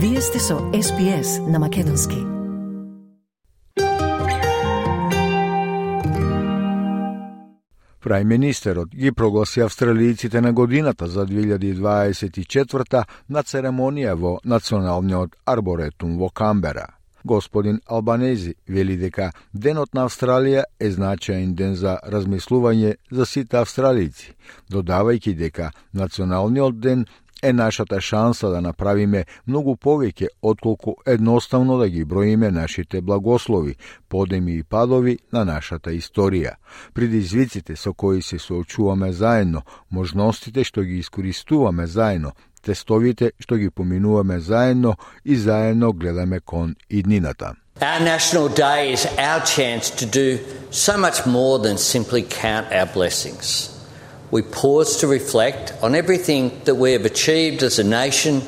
Вие сте со SPS на Македонски. Прајминистерот ги прогласи австралијците на годината за 2024 на церемонија во Националниот арборетум во Камбера. Господин Албанези вели дека Денот на Австралија е значаен ден за размислување за сите австралици, додавајќи дека Националниот ден е нашата шанса да направиме многу повеќе отколку едноставно да ги броиме нашите благослови, подеми и падови на нашата историја. Предизвиците со кои се соочуваме заедно, можностите што ги искористуваме заедно, тестовите што ги поминуваме заедно и заедно гледаме кон иднината. Our National Day is our chance to do so much more than simply count our blessings. We pause to reflect on everything that we have achieved as a nation,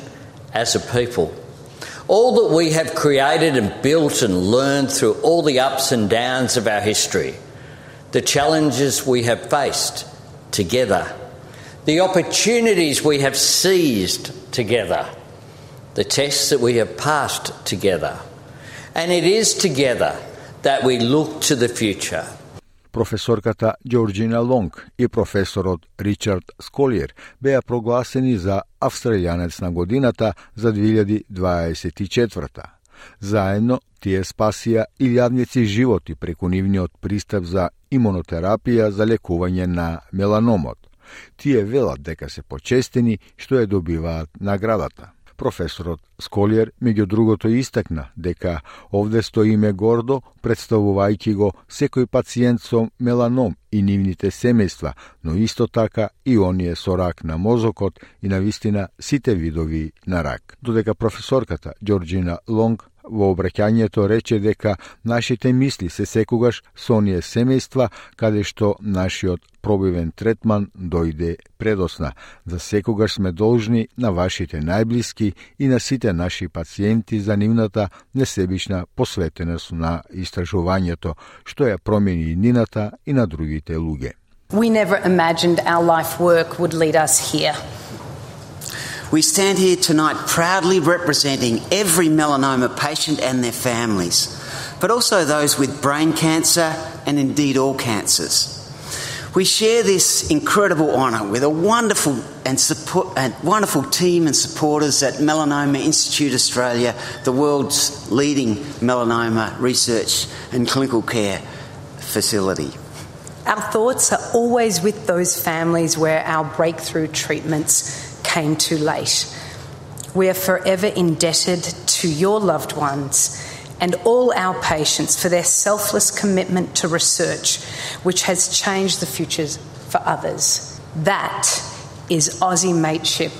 as a people. All that we have created and built and learned through all the ups and downs of our history. The challenges we have faced together the opportunities we have seized together, the tests that we have passed together. And it is together that we look to the future. Професорката Джорджина Лонг и професорот Ричард Сколиер беа прогласени за Австралијанец на годината за 2024 Заедно тие спасија илјадници животи преку нивниот пристап за имунотерапија за лекување на меланомот. Тие велат дека се почестени што ја добиваат наградата. Професорот Сколиер, меѓу другото, истакна дека овде стоиме гордо, представувајќи го секој пациент со меланом и нивните семејства, но исто така и оние со рак на мозокот и на вистина сите видови на рак. Додека професорката Джорджина Лонг во обраќањето рече дека нашите мисли се секогаш со оние семејства каде што нашиот пробивен третман дојде предосна. За секогаш сме должни на вашите најблиски и на сите наши пациенти за нивната несебична посветеност на истражувањето, што ја промени нината и на другите луѓе. We never imagined our life work would lead us here. We stand here tonight proudly representing every melanoma patient and their families, but also those with brain cancer and indeed all cancers. We share this incredible honour with a wonderful and, support, wonderful team and supporters at Melanoma Institute Australia, the world's leading melanoma research and clinical care facility. Our thoughts are always with those families where our breakthrough treatments came too late. We are forever indebted to your loved ones and all our patients for their selfless commitment to research, which has changed the futures for others. That is Aussie mateship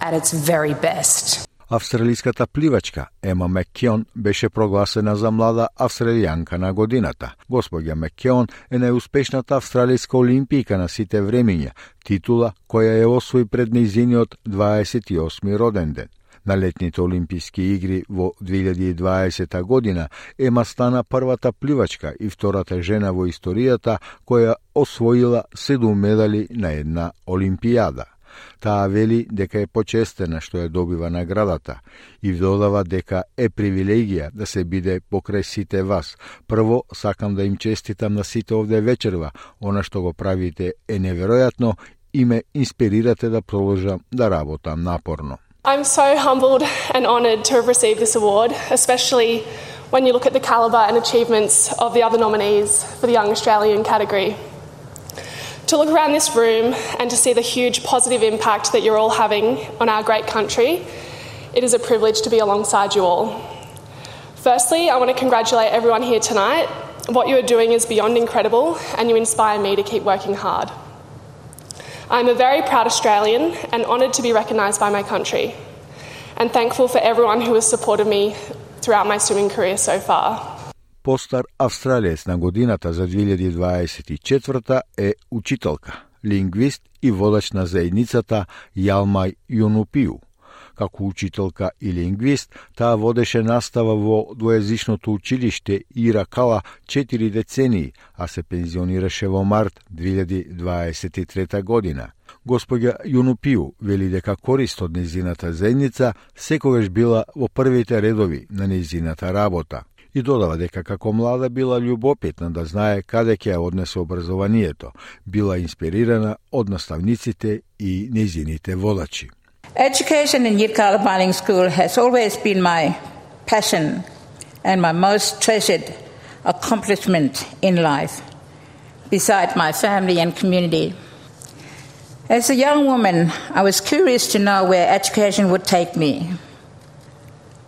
at its very best. Австралиската пливачка Ема Меккеон беше прогласена за млада австралијанка на годината. Господја Меккеон е најуспешната австралијска олимпијка на сите времиња, титула која ја освои пред низиниот 28 роден ден. На летните Олимписки игри во 2020 година Ема стана првата пливачка и втората жена во историјата која освоила седум медали на една Олимпијада. Таа вели дека е почестена што ја добива наградата и додава дека е привилегија да се биде покрај сите вас. Прво, сакам да им честитам на сите овде вечерва. Она што го правите е неверојатно и ме инспирирате да продолжам да работам напорно. I'm so humbled and honoured to have received this award, especially when you look at the calibre and achievements of the other nominees for the Young Australian category. To look around this room and to see the huge positive impact that you're all having on our great country, it is a privilege to be alongside you all. Firstly, I want to congratulate everyone here tonight. What you are doing is beyond incredible, and you inspire me to keep working hard. I'm a very proud Australian and honoured to be recognised by my country, and thankful for everyone who has supported me throughout my swimming career so far. Постар австралиец на годината за 2024 е учителка, лингвист и водач на заедницата Јалмај Јунупиу. Како учителка и лингвист, таа водеше настава во двојазичното училиште Иракала 4 децении, а се пензионираше во март 2023 година. Господја Јунупиу вели дека корист од незината заедница секогаш била во првите редови на незината работа и додава дека како млада била љубопитна да знае каде ќе ја однесе образованието, била инспирирана од наставниците и незините водачи. Education in Yirkala Mining School has always been my passion and my most treasured accomplishment in life, beside my family and community. As a young woman, I was curious to know where education would take me.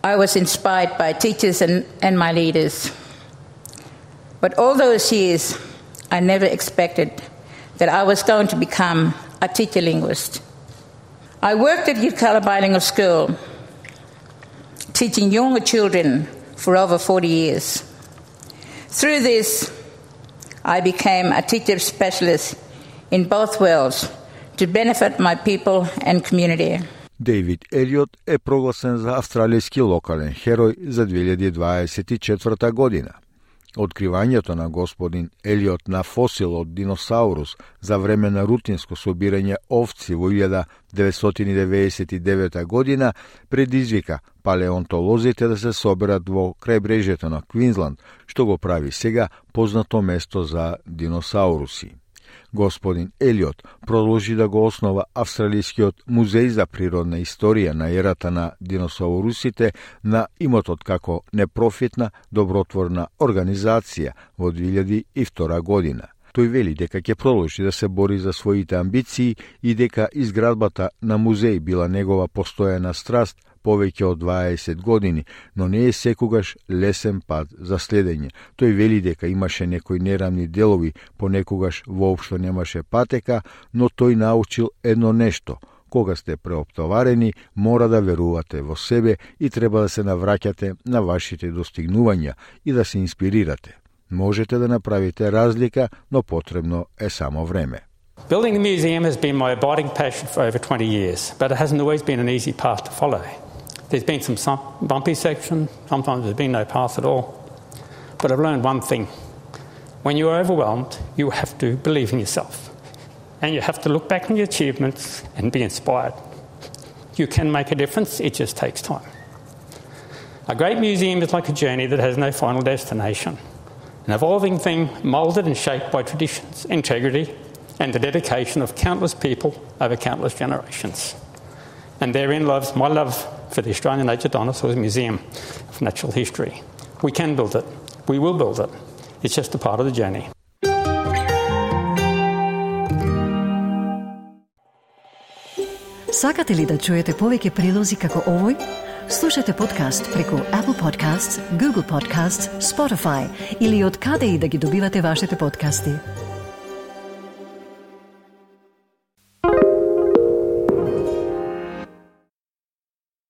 I was inspired by teachers and, and my leaders. But all those years, I never expected that I was going to become a teacher linguist. I worked at Yirkala Bilingual School, teaching younger children for over 40 years. Through this, I became a teacher specialist in both worlds to benefit my people and community. Дейвид Елиот е прогласен за австралијски локален херој за 2024 година. Откривањето на господин Елиот на фосил од диносаурус за време на рутинско собирање овци во 1999 година предизвика палеонтолозите да се соберат во крајбрежјето на Квинсланд, што го прави сега познато место за диносауруси. Господин Елиот продолжи да го основа Австралискиот музеј за природна историја на ерата на диносаурусите на имотот како непрофитна добротворна организација во 2002 година. Тој вели дека ќе продолжи да се бори за своите амбиции и дека изградбата на музеј била негова постојана страст повеќе од 20 години, но не е секогаш лесен пат за следење. Тој вели дека имаше некои нерамни делови, понекогаш воопшто немаше патека, но тој научил едно нешто – кога сте преоптоварени, мора да верувате во себе и треба да се навраќате на вашите достигнувања и да се инспирирате. Можете да направите разлика, но потребно е само време. Building the museum has been my abiding passion for over 20 years, but it hasn't always been an easy path to follow. There's been some bumpy sections, sometimes there's been no path at all. But I've learned one thing. When you're overwhelmed, you have to believe in yourself. And you have to look back on your achievements and be inspired. You can make a difference, it just takes time. A great museum is like a journey that has no final destination, an evolving thing moulded and shaped by traditions, integrity, and the dedication of countless people over countless generations. And therein lies my love for the Australian Nature Dinosaurs Museum of Natural History. We can build it. We will build it. It's just a part of the journey. Сакате ли да чуете повеќе прилози како овој? Слушате подкаст преку Apple Podcasts, Google Podcasts, Spotify или од каде и да ги добивате вашите подкасти.